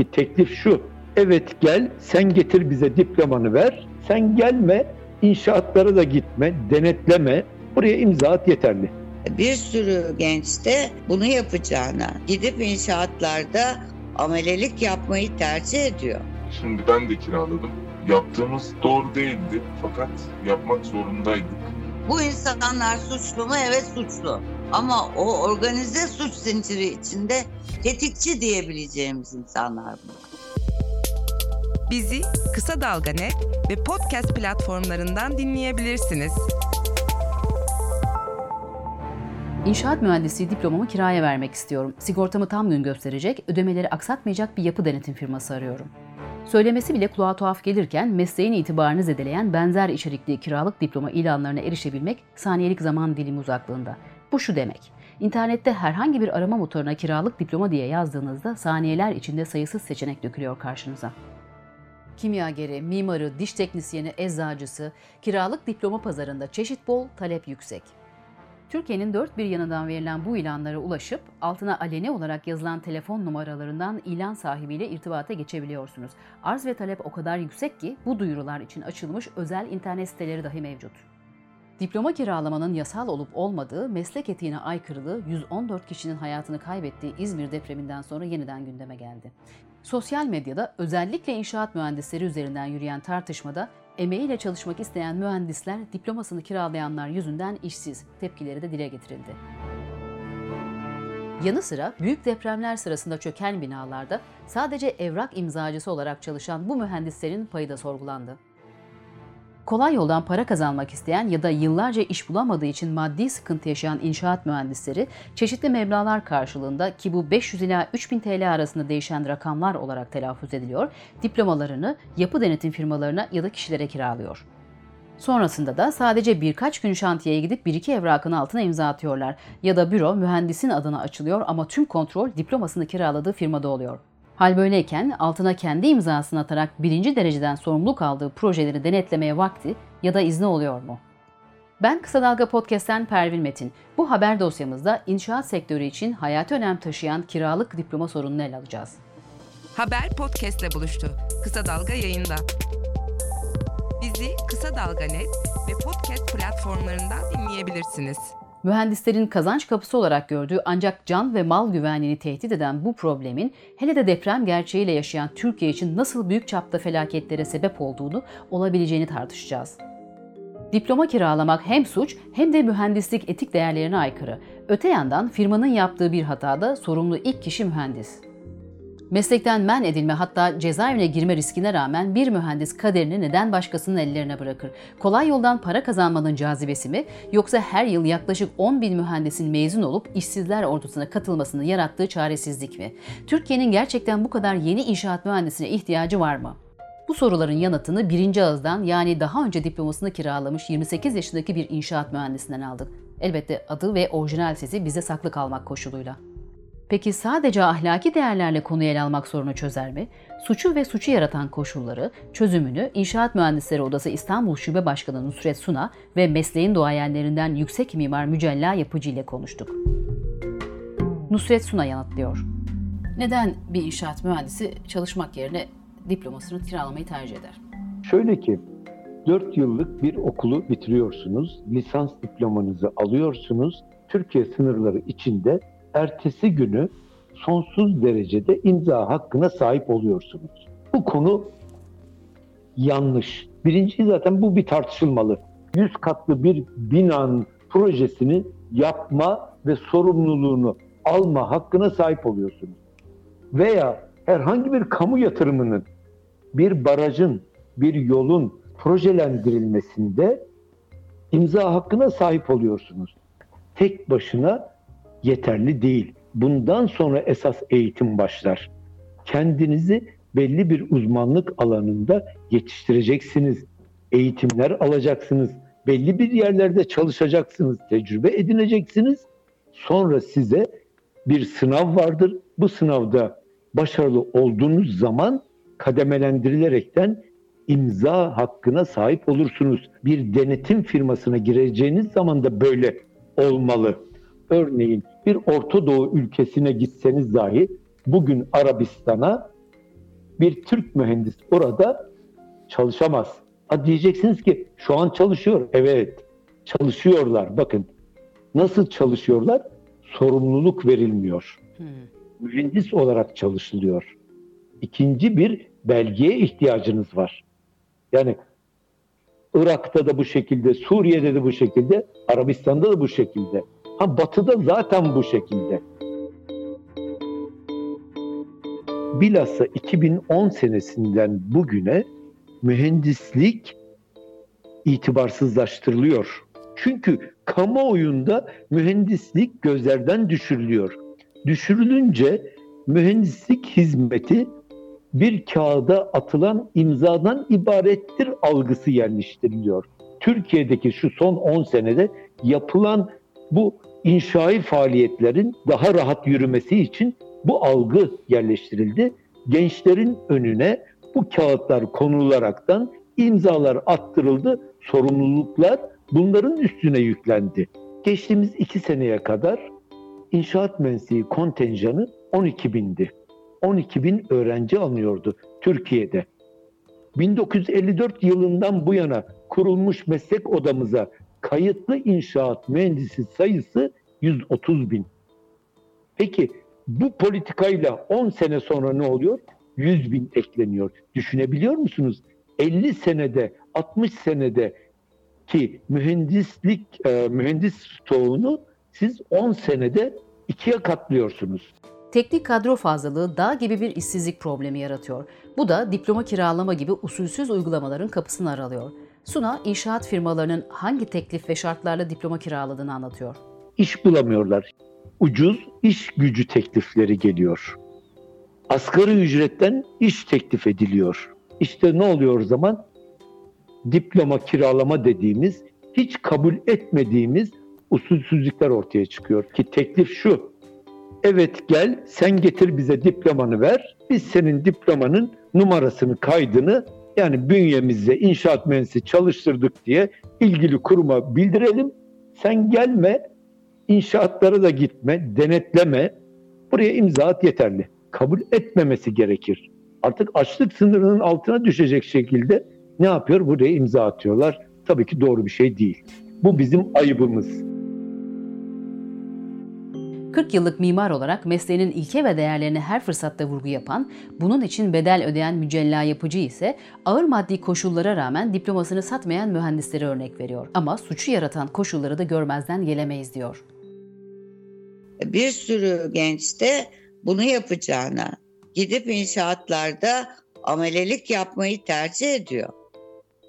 ki teklif şu. Evet gel sen getir bize diplomanı ver. Sen gelme inşaatlara da gitme, denetleme. Buraya imza at yeterli. Bir sürü genç de bunu yapacağına gidip inşaatlarda amelelik yapmayı tercih ediyor. Şimdi ben de kiraladım. Yaptığımız doğru değildi fakat yapmak zorundaydık. Bu insanlar suçlu mu? Evet suçlu. Ama o organize suç zinciri içinde tetikçi diyebileceğimiz insanlar bunlar. Bizi Kısa Dalga Net ve podcast platformlarından dinleyebilirsiniz. İnşaat mühendisliği diplomamı kiraya vermek istiyorum. Sigortamı tam gün gösterecek, ödemeleri aksatmayacak bir yapı denetim firması arıyorum. Söylemesi bile kulağa tuhaf gelirken mesleğin itibarını zedeleyen benzer içerikli kiralık diploma ilanlarına erişebilmek saniyelik zaman dilimi uzaklığında. Bu şu demek. İnternette herhangi bir arama motoruna kiralık diploma diye yazdığınızda saniyeler içinde sayısız seçenek dökülüyor karşınıza. Kimyageri, mimarı, diş teknisyeni, eczacısı, kiralık diploma pazarında çeşit bol, talep yüksek. Türkiye'nin dört bir yanından verilen bu ilanlara ulaşıp altına aleni olarak yazılan telefon numaralarından ilan sahibiyle irtibata geçebiliyorsunuz. Arz ve talep o kadar yüksek ki bu duyurular için açılmış özel internet siteleri dahi mevcut. Diploma kiralamanın yasal olup olmadığı meslek etiğine aykırılığı 114 kişinin hayatını kaybettiği İzmir depreminden sonra yeniden gündeme geldi. Sosyal medyada özellikle inşaat mühendisleri üzerinden yürüyen tartışmada emeğiyle çalışmak isteyen mühendisler diplomasını kiralayanlar yüzünden işsiz tepkileri de dile getirildi. Yanı sıra büyük depremler sırasında çöken binalarda sadece evrak imzacısı olarak çalışan bu mühendislerin payı da sorgulandı. Kolay yoldan para kazanmak isteyen ya da yıllarca iş bulamadığı için maddi sıkıntı yaşayan inşaat mühendisleri çeşitli meblalar karşılığında ki bu 500 ila 3000 TL arasında değişen rakamlar olarak telaffuz ediliyor, diplomalarını yapı denetim firmalarına ya da kişilere kiralıyor. Sonrasında da sadece birkaç gün şantiyeye gidip bir iki evrakın altına imza atıyorlar ya da büro mühendisin adına açılıyor ama tüm kontrol diplomasını kiraladığı firmada oluyor. Hal böyleyken altına kendi imzasını atarak birinci dereceden sorumluluk aldığı projeleri denetlemeye vakti ya da izni oluyor mu? Ben Kısa Dalga Podcast'ten Pervin Metin. Bu haber dosyamızda inşaat sektörü için hayati önem taşıyan kiralık diploma sorununu ele alacağız. Haber podcastle buluştu. Kısa Dalga yayında. Bizi Kısa Dalga Net ve podcast platformlarından dinleyebilirsiniz. Mühendislerin kazanç kapısı olarak gördüğü ancak can ve mal güvenliğini tehdit eden bu problemin hele de deprem gerçeğiyle yaşayan Türkiye için nasıl büyük çapta felaketlere sebep olduğunu olabileceğini tartışacağız. Diploma kiralamak hem suç hem de mühendislik etik değerlerine aykırı. Öte yandan firmanın yaptığı bir hatada sorumlu ilk kişi mühendis. Meslekten men edilme hatta cezaevine girme riskine rağmen bir mühendis kaderini neden başkasının ellerine bırakır? Kolay yoldan para kazanmanın cazibesi mi yoksa her yıl yaklaşık 10 bin mühendisin mezun olup işsizler ordusuna katılmasını yarattığı çaresizlik mi? Türkiye'nin gerçekten bu kadar yeni inşaat mühendisine ihtiyacı var mı? Bu soruların yanıtını birinci ağızdan yani daha önce diplomasını kiralamış 28 yaşındaki bir inşaat mühendisinden aldık. Elbette adı ve orijinal sesi bize saklı kalmak koşuluyla. Peki sadece ahlaki değerlerle konuyu ele almak sorunu çözer mi? Suçu ve suçu yaratan koşulları, çözümünü İnşaat Mühendisleri Odası İstanbul Şube Başkanı Nusret Suna ve mesleğin doğayenlerinden yüksek mimar Mücella Yapıcı ile konuştuk. Nusret Suna yanıtlıyor. Neden bir inşaat mühendisi çalışmak yerine diplomasını kiralamayı tercih eder? Şöyle ki 4 yıllık bir okulu bitiriyorsunuz, lisans diplomanızı alıyorsunuz. Türkiye sınırları içinde ertesi günü sonsuz derecede imza hakkına sahip oluyorsunuz. Bu konu yanlış. Birinci zaten bu bir tartışılmalı. 100 katlı bir binanın projesini yapma ve sorumluluğunu alma hakkına sahip oluyorsunuz. Veya herhangi bir kamu yatırımının, bir barajın, bir yolun projelendirilmesinde imza hakkına sahip oluyorsunuz. Tek başına yeterli değil. Bundan sonra esas eğitim başlar. Kendinizi belli bir uzmanlık alanında yetiştireceksiniz. Eğitimler alacaksınız. Belli bir yerlerde çalışacaksınız. Tecrübe edineceksiniz. Sonra size bir sınav vardır. Bu sınavda başarılı olduğunuz zaman kademelendirilerekten imza hakkına sahip olursunuz. Bir denetim firmasına gireceğiniz zaman da böyle olmalı. Örneğin bir Orta Doğu ülkesine gitseniz dahi bugün Arabistan'a bir Türk mühendis orada çalışamaz. Ha diyeceksiniz ki şu an çalışıyor. Evet çalışıyorlar. Bakın nasıl çalışıyorlar? Sorumluluk verilmiyor. Hmm. Mühendis olarak çalışılıyor. İkinci bir belgeye ihtiyacınız var. Yani Irak'ta da bu şekilde, Suriye'de de bu şekilde, Arabistan'da da bu şekilde. Ha Batı'da zaten bu şekilde. Bilhassa 2010 senesinden bugüne mühendislik itibarsızlaştırılıyor. Çünkü kamuoyunda mühendislik gözlerden düşürülüyor. Düşürülünce mühendislik hizmeti bir kağıda atılan imzadan ibarettir algısı yerleştiriliyor. Türkiye'deki şu son 10 senede yapılan bu inşai faaliyetlerin daha rahat yürümesi için bu algı yerleştirildi. Gençlerin önüne bu kağıtlar konularaktan imzalar attırıldı, sorumluluklar bunların üstüne yüklendi. Geçtiğimiz iki seneye kadar inşaat mühendisliği kontenjanı 12 bindi. 12 bin öğrenci alınıyordu Türkiye'de. 1954 yılından bu yana kurulmuş meslek odamıza kayıtlı inşaat mühendisi sayısı 130 bin. Peki bu politikayla 10 sene sonra ne oluyor? 100 bin ekleniyor. Düşünebiliyor musunuz? 50 senede, 60 senede ki mühendislik, e, mühendis stoğunu siz 10 senede ikiye katlıyorsunuz. Teknik kadro fazlalığı dağ gibi bir işsizlik problemi yaratıyor. Bu da diploma kiralama gibi usulsüz uygulamaların kapısını aralıyor. Suna, inşaat firmalarının hangi teklif ve şartlarla diploma kiraladığını anlatıyor. İş bulamıyorlar. Ucuz iş gücü teklifleri geliyor. Asgari ücretten iş teklif ediliyor. İşte ne oluyor o zaman? Diploma kiralama dediğimiz, hiç kabul etmediğimiz usulsüzlükler ortaya çıkıyor. Ki teklif şu, evet gel sen getir bize diplomanı ver, biz senin diplomanın numarasını, kaydını yani bünyemizde inşaat mühendisi çalıştırdık diye ilgili kuruma bildirelim. Sen gelme, inşaatlara da gitme, denetleme. Buraya imza at yeterli. Kabul etmemesi gerekir. Artık açlık sınırının altına düşecek şekilde ne yapıyor? Buraya imza atıyorlar. Tabii ki doğru bir şey değil. Bu bizim ayıbımız. 40 yıllık mimar olarak mesleğinin ilke ve değerlerine her fırsatta vurgu yapan, bunun için bedel ödeyen mücella yapıcı ise ağır maddi koşullara rağmen diplomasını satmayan mühendislere örnek veriyor. Ama suçu yaratan koşulları da görmezden gelemeyiz diyor. Bir sürü genç de bunu yapacağına gidip inşaatlarda amelelik yapmayı tercih ediyor.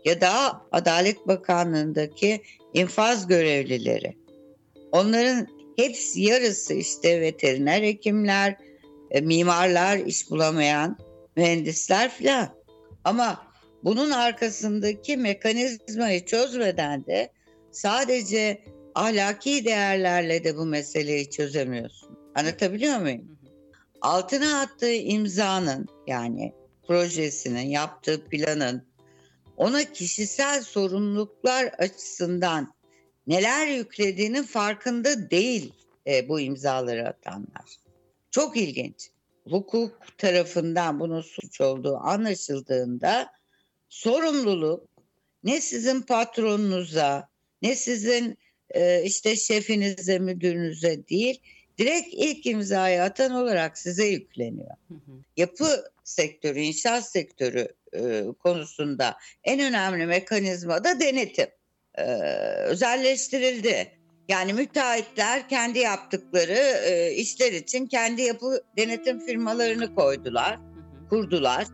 Ya da Adalet Bakanlığı'ndaki infaz görevlileri. Onların hepsi yarısı işte veteriner hekimler, e, mimarlar, iş bulamayan mühendisler filan. Ama bunun arkasındaki mekanizmayı çözmeden de sadece ahlaki değerlerle de bu meseleyi çözemiyorsun. Anlatabiliyor muyum? Altına attığı imzanın yani projesinin, yaptığı planın ona kişisel sorumluluklar açısından neler yüklediğinin farkında değil e, bu imzaları atanlar. Çok ilginç. Hukuk tarafından bunun suç olduğu anlaşıldığında sorumluluk ne sizin patronunuza ne sizin e, işte şefinize müdürünüze değil direkt ilk imzayı atan olarak size yükleniyor. Hı hı. Yapı sektörü, inşaat sektörü e, konusunda en önemli mekanizma da denetim e, özelleştirildi. Yani müteahhitler kendi yaptıkları e, işler için kendi yapı denetim firmalarını koydular, kurdular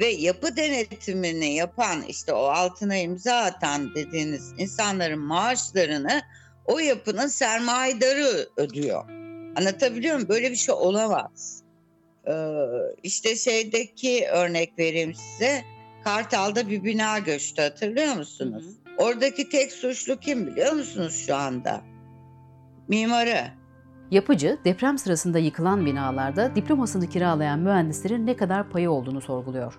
ve yapı denetimini yapan işte o altına imza atan dediğiniz insanların maaşlarını o yapının sermayedarı ödüyor. Anlatabiliyor muyum? Böyle bir şey olamaz. Ee, işte şeydeki örnek vereyim size. Kartal'da bir bina göçtü hatırlıyor musunuz? Hı hı. Oradaki tek suçlu kim biliyor musunuz şu anda? Mimarı. Yapıcı, deprem sırasında yıkılan binalarda diplomasını kiralayan mühendislerin ne kadar payı olduğunu sorguluyor.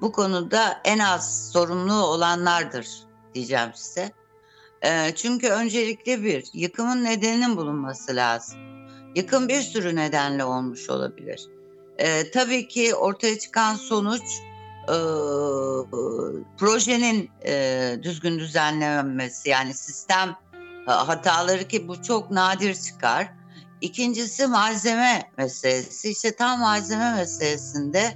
Bu konuda en az sorumlu olanlardır diyeceğim size. E, çünkü öncelikle bir, yıkımın nedeninin bulunması lazım. Yıkım bir sürü nedenle olmuş olabilir. E, tabii ki ortaya çıkan sonuç e, projenin e, düzgün düzenlenmesi yani sistem e, hataları ki bu çok nadir çıkar. İkincisi malzeme meselesi. İşte tam malzeme meselesinde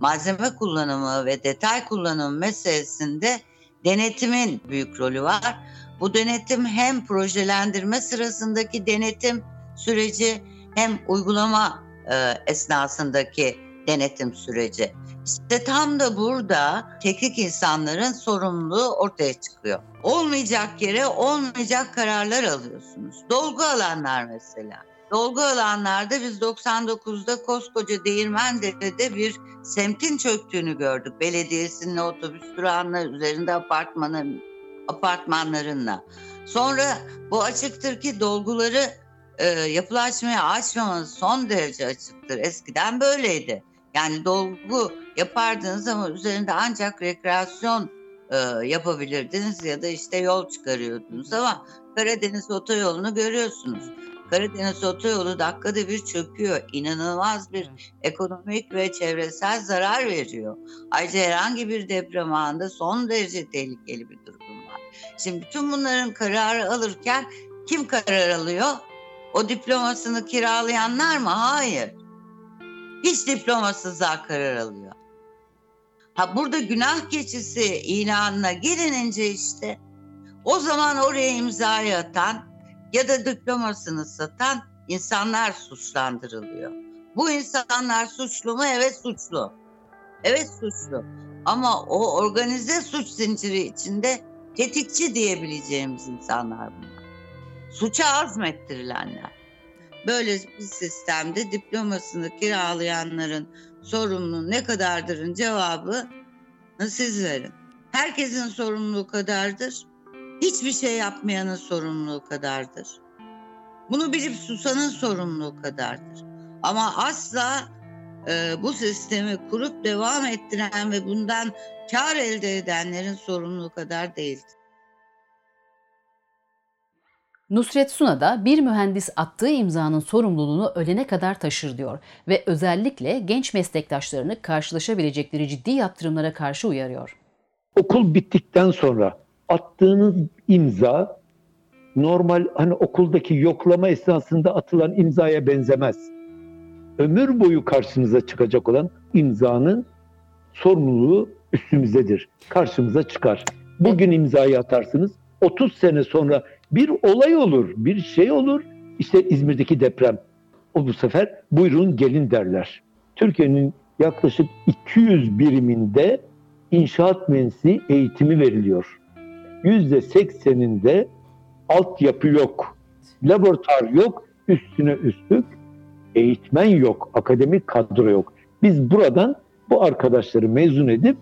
malzeme kullanımı ve detay kullanımı meselesinde denetimin büyük rolü var. Bu denetim hem projelendirme sırasındaki denetim süreci hem uygulama e, esnasındaki denetim süreci. İşte tam da burada teknik insanların sorumluluğu ortaya çıkıyor. Olmayacak yere olmayacak kararlar alıyorsunuz. Dolgu alanlar mesela. Dolgu alanlarda biz 99'da koskoca Değirmendere'de bir semtin çöktüğünü gördük. Belediyesinin otobüs durağının üzerinde apartmanın apartmanlarınla. Sonra bu açıktır ki dolguları e, yapılaşmaya açmamanız son derece açıktır. Eskiden böyleydi. Yani dolgu yapardınız ama üzerinde ancak rekreasyon e, yapabilirdiniz ya da işte yol çıkarıyordunuz ama Karadeniz otoyolunu görüyorsunuz. Karadeniz otoyolu dakikada bir çöküyor. İnanılmaz bir ekonomik ve çevresel zarar veriyor. Ayrıca herhangi bir deprem anında son derece tehlikeli bir durum var. Şimdi bütün bunların kararı alırken kim karar alıyor? O diplomasını kiralayanlar mı? Hayır. Hiç diplomasızlar karar alıyor. Ha burada günah keçisi ilanına gelinince işte o zaman oraya imzayı atan ya da diplomasını satan insanlar suçlandırılıyor. Bu insanlar suçlu mu? Evet suçlu. Evet suçlu. Ama o organize suç zinciri içinde tetikçi diyebileceğimiz insanlar bunlar. Suça azmettirilenler. Böyle bir sistemde diplomasını kiralayanların sorumluluğu ne kadardırın cevabı siz verin. Herkesin sorumluluğu kadardır. Hiçbir şey yapmayanın sorumluluğu kadardır. Bunu bilip susanın sorumluluğu kadardır. Ama asla e, bu sistemi kurup devam ettiren ve bundan kar elde edenlerin sorumluluğu kadar değildir. Nusret Suna da bir mühendis attığı imzanın sorumluluğunu ölene kadar taşır diyor ve özellikle genç meslektaşlarını karşılaşabilecekleri ciddi yaptırımlara karşı uyarıyor. Okul bittikten sonra attığınız imza normal hani okuldaki yoklama esnasında atılan imzaya benzemez. Ömür boyu karşınıza çıkacak olan imzanın sorumluluğu üstümüzedir. Karşımıza çıkar. Bugün imzayı atarsınız. 30 sene sonra bir olay olur, bir şey olur. İşte İzmir'deki deprem. O bu sefer buyurun gelin derler. Türkiye'nin yaklaşık 200 biriminde inşaat mühendisliği eğitimi veriliyor. %80'inde altyapı yok, laboratuvar yok, üstüne üstlük eğitmen yok, akademik kadro yok. Biz buradan bu arkadaşları mezun edip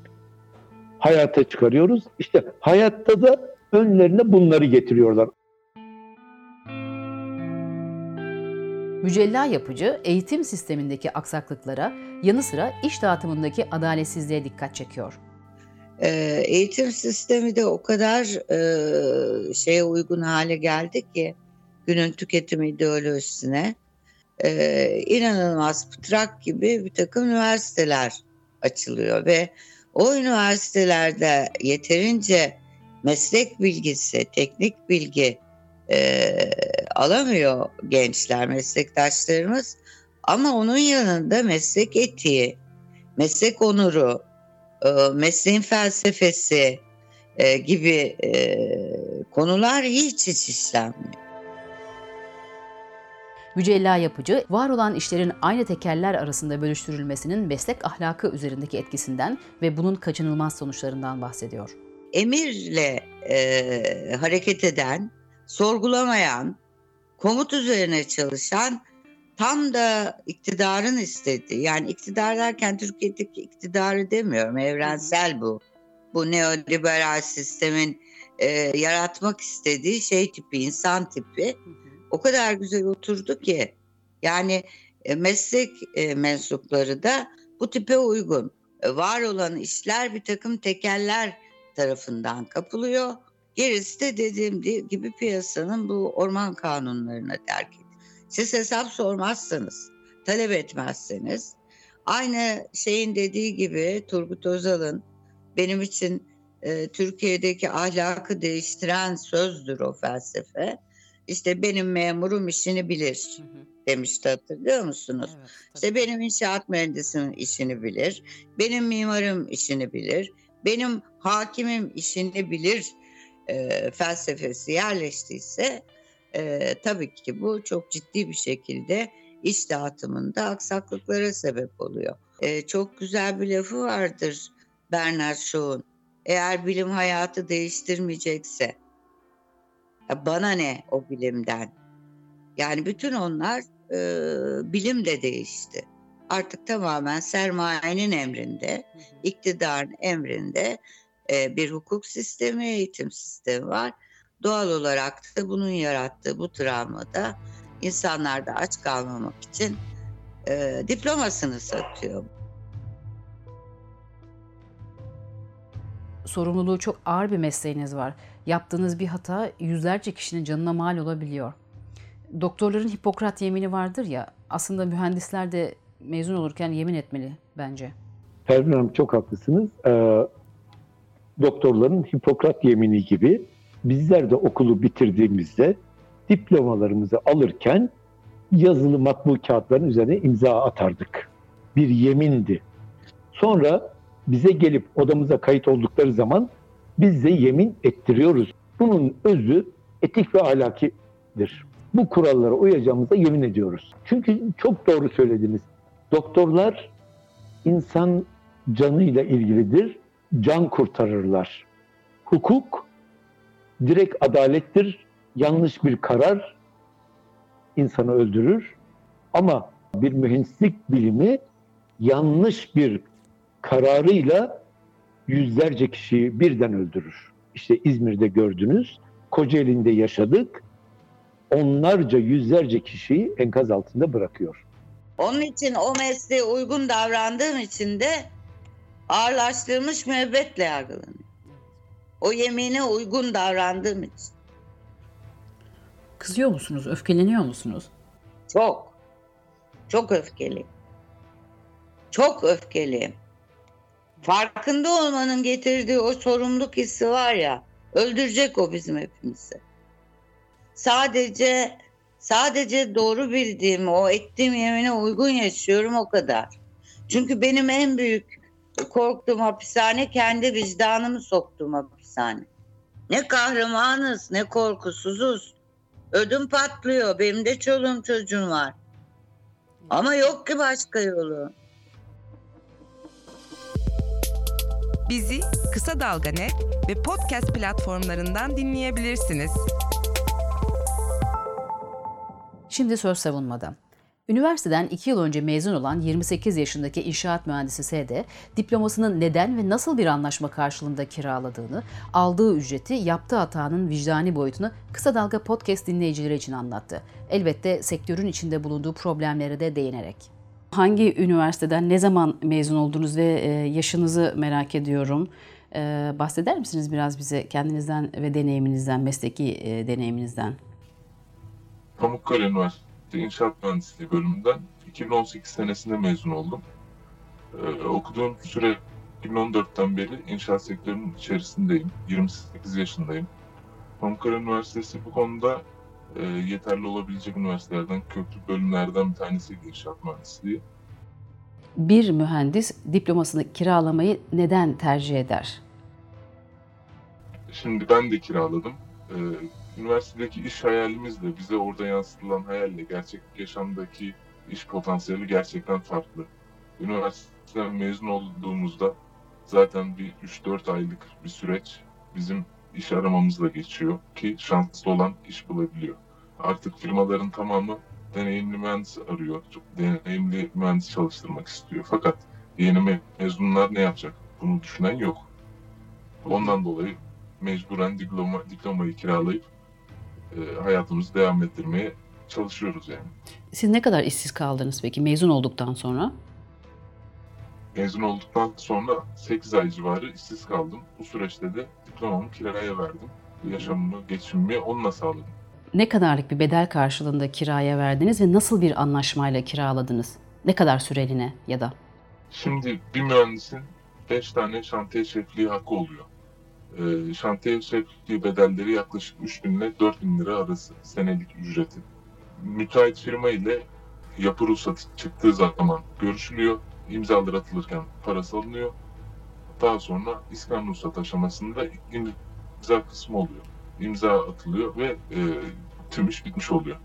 hayata çıkarıyoruz. İşte hayatta da önlerine bunları getiriyorlar. Mücella yapıcı eğitim sistemindeki aksaklıklara yanı sıra iş dağıtımındaki adaletsizliğe dikkat çekiyor. Ee, eğitim sistemi de o kadar e, şeye uygun hale geldi ki günün tüketim ideolojisine e, inanılmaz pıtrak gibi bir takım üniversiteler açılıyor ve o üniversitelerde yeterince meslek bilgisi, teknik bilgi e, alamıyor gençler, meslektaşlarımız. Ama onun yanında meslek etiği, meslek onuru, e, mesleğin felsefesi e, gibi e, konular hiç hiç işlenmiyor. Mücella Yapıcı, var olan işlerin aynı tekerler arasında bölüştürülmesinin meslek ahlakı üzerindeki etkisinden ve bunun kaçınılmaz sonuçlarından bahsediyor. Emirle e, hareket eden, sorgulamayan, komut üzerine çalışan tam da iktidarın istediği yani iktidar derken Türkiye'deki iktidarı demiyorum evrensel bu. Bu neoliberal sistemin e, yaratmak istediği şey tipi, insan tipi o kadar güzel oturdu ki yani e, meslek e, mensupları da bu tipe uygun. E, var olan işler bir takım tekeller tarafından kapılıyor. Gerisi de dediğim gibi piyasanın bu orman kanunlarına terk edilir. Siz hesap sormazsanız, talep etmezseniz Aynı şeyin dediği gibi Turgut Özal'ın benim için e, Türkiye'deki ahlakı değiştiren sözdür o felsefe. İşte benim memurum işini bilir demişti hatırlıyor musunuz? Evet, İşte benim inşaat mühendisim işini bilir, benim mimarım işini bilir, benim hakimim işini bilir e, felsefesi yerleştiyse e, tabii ki bu çok ciddi bir şekilde iş dağıtımında aksaklıklara sebep oluyor. E, çok güzel bir lafı vardır Bernard Shaw'un. Eğer bilim hayatı değiştirmeyecekse bana ne o bilimden? Yani bütün onlar e, bilim de değişti. Artık tamamen sermayenin emrinde, iktidarın emrinde bir hukuk sistemi, eğitim sistemi var. Doğal olarak da bunun yarattığı bu travmada insanlar da aç kalmamak için e, diplomasını satıyor. Sorumluluğu çok ağır bir mesleğiniz var. Yaptığınız bir hata yüzlerce kişinin canına mal olabiliyor. Doktorların Hipokrat yemini vardır ya, aslında mühendisler de mezun olurken yemin etmeli bence. Pervin Hanım çok haklısınız. Ee, doktorların Hipokrat yemini gibi bizler de okulu bitirdiğimizde diplomalarımızı alırken yazılı matbu kağıtların üzerine imza atardık. Bir yemindi. Sonra bize gelip odamıza kayıt oldukları zaman biz de yemin ettiriyoruz. Bunun özü etik ve ahlakidir. Bu kurallara uyacağımıza yemin ediyoruz. Çünkü çok doğru söylediniz. Doktorlar insan canıyla ilgilidir. Can kurtarırlar. Hukuk direkt adalettir. Yanlış bir karar insanı öldürür. Ama bir mühendislik bilimi yanlış bir kararıyla yüzlerce kişiyi birden öldürür. İşte İzmir'de gördünüz, Kocaeli'nde yaşadık. Onlarca, yüzlerce kişiyi enkaz altında bırakıyor. Onun için o mesleğe uygun davrandığım için de ağırlaştırılmış müebbetle yargılanıyor. O yemine uygun davrandığım için. Kızıyor musunuz, öfkeleniyor musunuz? Çok. Çok öfkeliyim. Çok öfkeliyim. Farkında olmanın getirdiği o sorumluluk hissi var ya, öldürecek o bizim hepimizi. Sadece sadece doğru bildiğim, o ettiğim yemine uygun yaşıyorum o kadar. Çünkü benim en büyük korktuğum hapishane kendi vicdanımı soktuğum hapishane. Ne kahramanız, ne korkusuzuz. Ödüm patlıyor. Benim de çoluğum çocuğum var. Ama yok ki başka yolu. Bizi Kısa Dalga Net ve podcast platformlarından dinleyebilirsiniz. Şimdi söz savunmadan. Üniversiteden 2 yıl önce mezun olan 28 yaşındaki inşaat mühendisi S'de diplomasını neden ve nasıl bir anlaşma karşılığında kiraladığını, aldığı ücreti, yaptığı hatanın vicdani boyutunu Kısa Dalga Podcast dinleyicileri için anlattı. Elbette sektörün içinde bulunduğu problemlere de değinerek. Hangi üniversiteden, ne zaman mezun oldunuz ve e, yaşınızı merak ediyorum. E, bahseder misiniz biraz bize kendinizden ve deneyiminizden, mesleki e, deneyiminizden? Pamukkale Üniversitesi İnşaat Mühendisliği bölümünden 2018 senesinde mezun oldum. Ee, okuduğum süre 2014'ten beri inşaat sektörünün içerisindeyim. 28 yaşındayım. Pamukkale Üniversitesi bu konuda e, yeterli olabilecek üniversitelerden, köklü bölümlerden bir tanesiydi inşaat mühendisliği. Bir mühendis diplomasını kiralamayı neden tercih eder? Şimdi ben de kiraladım. Ee, üniversitedeki iş hayalimizle bize orada yansıtılan hayalle gerçek yaşamdaki iş potansiyeli gerçekten farklı. Üniversiteden mezun olduğumuzda zaten bir 3-4 aylık bir süreç bizim iş aramamızla geçiyor ki şanslı olan iş bulabiliyor. Artık firmaların tamamı deneyimli mühendis arıyor. Çok deneyimli mühendis çalıştırmak istiyor. Fakat yeni mezunlar ne yapacak? Bunu düşünen yok. Ondan dolayı mecburen diploma, diplomayı kiralayıp e, hayatımızı devam ettirmeye çalışıyoruz yani. Siz ne kadar işsiz kaldınız peki mezun olduktan sonra? Mezun olduktan sonra 8 ay civarı işsiz kaldım. Bu süreçte de diplomamı kiraya verdim. Yaşamımı, geçimimi onunla sağladım. Ne kadarlık bir bedel karşılığında kiraya verdiniz ve nasıl bir anlaşmayla kiraladınız? Ne kadar süreliğine ya da? Şimdi bir mühendisin 5 tane şantiye şefliği hakkı oluyor. Ee, şantiye şefliği bedelleri yaklaşık 3 bin ile 4 bin lira arası senelik ücreti. Müteahhit firma ile yapı ruhsatı çıktığı zaman görüşülüyor. İmzalar atılırken parası alınıyor. Daha sonra iskan ruhsat aşamasında imza kısmı oluyor. İmza atılıyor ve e, tüm iş bitmiş oluyor.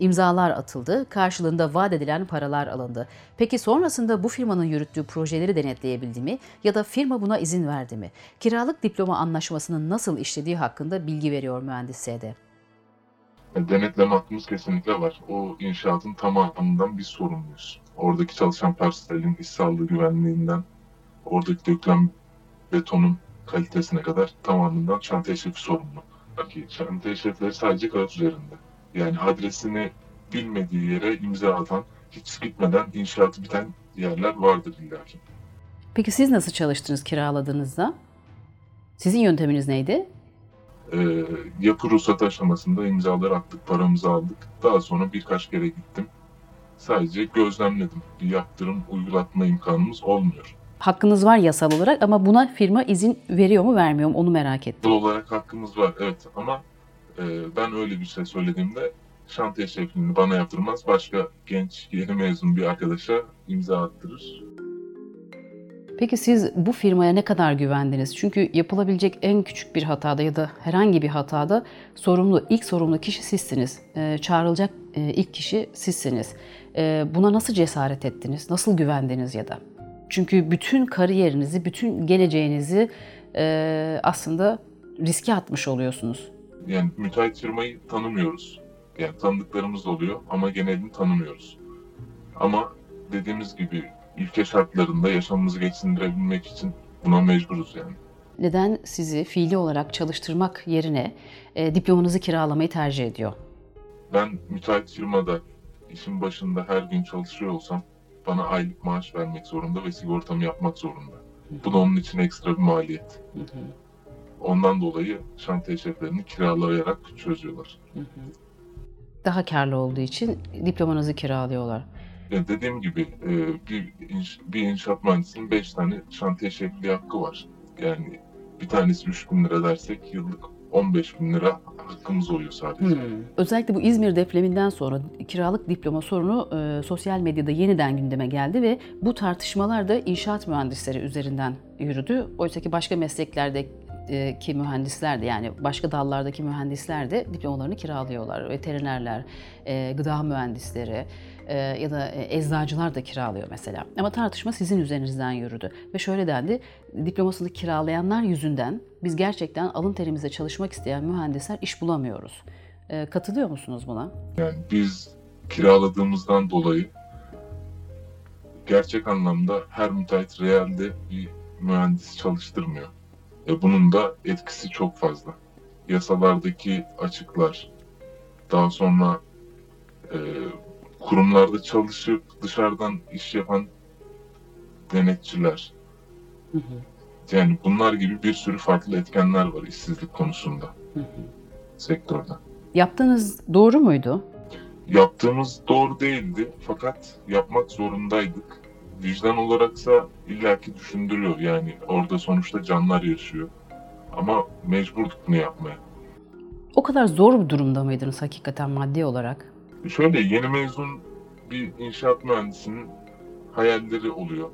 İmzalar atıldı, karşılığında vaat edilen paralar alındı. Peki sonrasında bu firmanın yürüttüğü projeleri denetleyebildi mi ya da firma buna izin verdi mi? Kiralık diploma anlaşmasının nasıl işlediği hakkında bilgi veriyor mühendis SD. Denetleme hakkımız kesinlikle var. O inşaatın tamamından biz sorumluyuz. Oradaki çalışan personelin iş sağlığı güvenliğinden, oradaki dökülen betonun kalitesine kadar tamamından şantiye şefi sorumlu. Ki şantiye şefleri sadece kağıt üzerinde. Yani adresini bilmediği yere imza atan, hiç gitmeden inşaatı biten yerler vardır illaki. Peki siz nasıl çalıştınız kiraladığınızda? Sizin yönteminiz neydi? Ee, yapı ruhsat aşamasında imzaları attık, paramızı aldık. Daha sonra birkaç kere gittim. Sadece gözlemledim. Bir yaptırım uygulatma imkanımız olmuyor. Hakkınız var yasal olarak ama buna firma izin veriyor mu vermiyor mu onu merak ettim. Yasal olarak hakkımız var evet ama e, ben öyle bir şey söylediğimde şantiye şefliğini bana yaptırmaz. Başka genç yeni mezun bir arkadaşa imza attırır. Peki siz bu firmaya ne kadar güvendiniz? Çünkü yapılabilecek en küçük bir hatada ya da herhangi bir hatada sorumlu, ilk sorumlu kişi sizsiniz. E, çağrılacak e, ilk kişi sizsiniz. E, buna nasıl cesaret ettiniz? Nasıl güvendiniz ya da? Çünkü bütün kariyerinizi, bütün geleceğinizi e, aslında riske atmış oluyorsunuz. Yani müteahhit firmayı tanımıyoruz. Yani tanıdıklarımız oluyor ama genelini tanımıyoruz. Ama dediğimiz gibi ülke şartlarında yaşamımızı geçindirebilmek için buna mecburuz yani. Neden sizi fiili olarak çalıştırmak yerine e, diplomanızı kiralamayı tercih ediyor? Ben müteahhit firmada işin başında her gün çalışıyor olsam bana aylık maaş vermek zorunda ve sigortamı yapmak zorunda. Bu da onun için ekstra bir maliyet. Ondan dolayı şantiye şeflerini kiralayarak çözüyorlar. Daha karlı olduğu için diplomanızı kiralıyorlar. Dediğim gibi e, bir, bir inşaat mühendisinin 5 tane şantiye şefliği hakkı var. Yani bir tanesi 3 bin lira dersek yıllık 15 bin lira hakkımız oluyor sadece. Hmm. Özellikle bu İzmir depreminden sonra kiralık diploma sorunu e, sosyal medyada yeniden gündeme geldi ve bu tartışmalar da inşaat mühendisleri üzerinden yürüdü. Oysa ki başka mesleklerde ki mühendisler de yani başka dallardaki mühendisler de diplomalarını kiralıyorlar. Veterinerler, e, gıda mühendisleri e, ya da e, eczacılar da kiralıyor mesela. Ama tartışma sizin üzerinizden yürüdü. Ve şöyle dendi, diplomasını kiralayanlar yüzünden biz gerçekten alın terimizle çalışmak isteyen mühendisler iş bulamıyoruz. Katılıyor musunuz buna? Yani biz kiraladığımızdan dolayı gerçek anlamda her müteahhit realde bir mühendis çalıştırmıyor. E bunun da etkisi çok fazla. Yasalardaki açıklar, daha sonra e, kurumlarda çalışıp dışarıdan iş yapan denetçiler. Hı hı. Yani bunlar gibi bir sürü farklı etkenler var işsizlik konusunda hı hı. sektörde. Yaptığınız doğru muydu? Yaptığımız doğru değildi fakat yapmak zorundaydık vicdan olaraksa illaki düşündürüyor. Yani orada sonuçta canlar yaşıyor. Ama mecburduk bunu yapmaya. O kadar zor bir durumda mıydınız hakikaten maddi olarak? Şöyle yeni mezun bir inşaat mühendisinin hayalleri oluyor.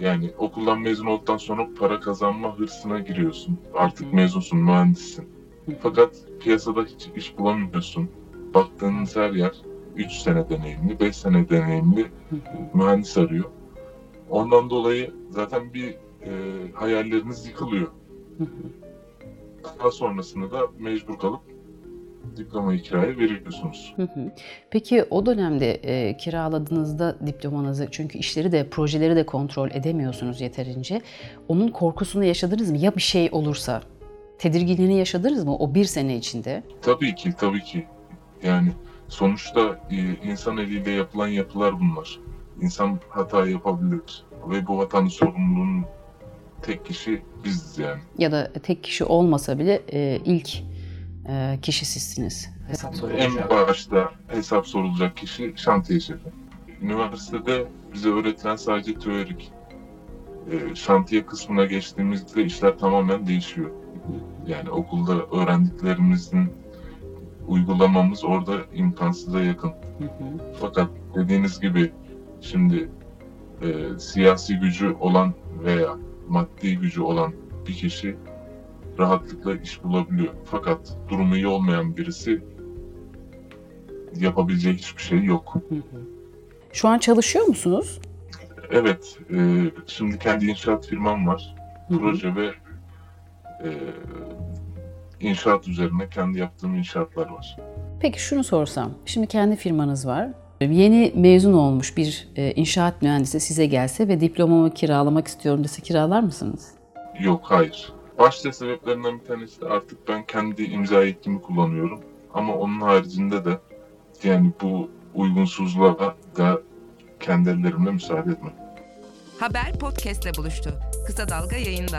Yani okuldan mezun olduktan sonra para kazanma hırsına giriyorsun. Artık mezunsun, mühendissin. Fakat piyasada hiç iş bulamıyorsun. Baktığınız her yer 3 sene deneyimli, 5 sene deneyimli mühendis arıyor. Ondan dolayı zaten bir e, hayalleriniz yıkılıyor. Daha sonrasında da mecbur kalıp diplomayı kiraya veriyorsunuz. Peki o dönemde e, kiraladığınızda diplomanızı çünkü işleri de projeleri de kontrol edemiyorsunuz yeterince. Onun korkusunu yaşadınız mı? Ya bir şey olursa? Tedirginliğini yaşadınız mı o bir sene içinde? Tabii ki, tabii ki. Yani Sonuçta e, insan eliyle yapılan yapılar bunlar. İnsan hata yapabilir ve bu hatanın sorumluluğunun tek kişi biziz yani. Ya da tek kişi olmasa bile e, ilk e, kişi sizsiniz. Hesap en başta hesap sorulacak kişi şantiye şefi. üniversitede bize öğretilen sadece teorik. Şantiye kısmına geçtiğimizde işler tamamen değişiyor. Yani okulda öğrendiklerimizin uygulamamız orada imkansıza yakın. Fakat dediğiniz gibi şimdi e, siyasi gücü olan veya maddi gücü olan bir kişi rahatlıkla iş bulabiliyor. Fakat durumu iyi olmayan birisi yapabileceği hiçbir şey yok. Şu an çalışıyor musunuz? Evet, e, şimdi kendi inşaat firmam var. Proje ve e, inşaat üzerine kendi yaptığım inşaatlar var. Peki şunu sorsam, şimdi kendi firmanız var. Yeni mezun olmuş bir e, inşaat mühendisi size gelse ve diplomamı kiralamak istiyorum dese kiralar mısınız? Yok, hayır. Başta sebeplerinden bir tanesi de artık ben kendi imza yetkimi kullanıyorum. Ama onun haricinde de yani bu uygunsuzluğa da kendi ellerimle müsaade etmem. Haber podcastle buluştu. Kısa Dalga yayında.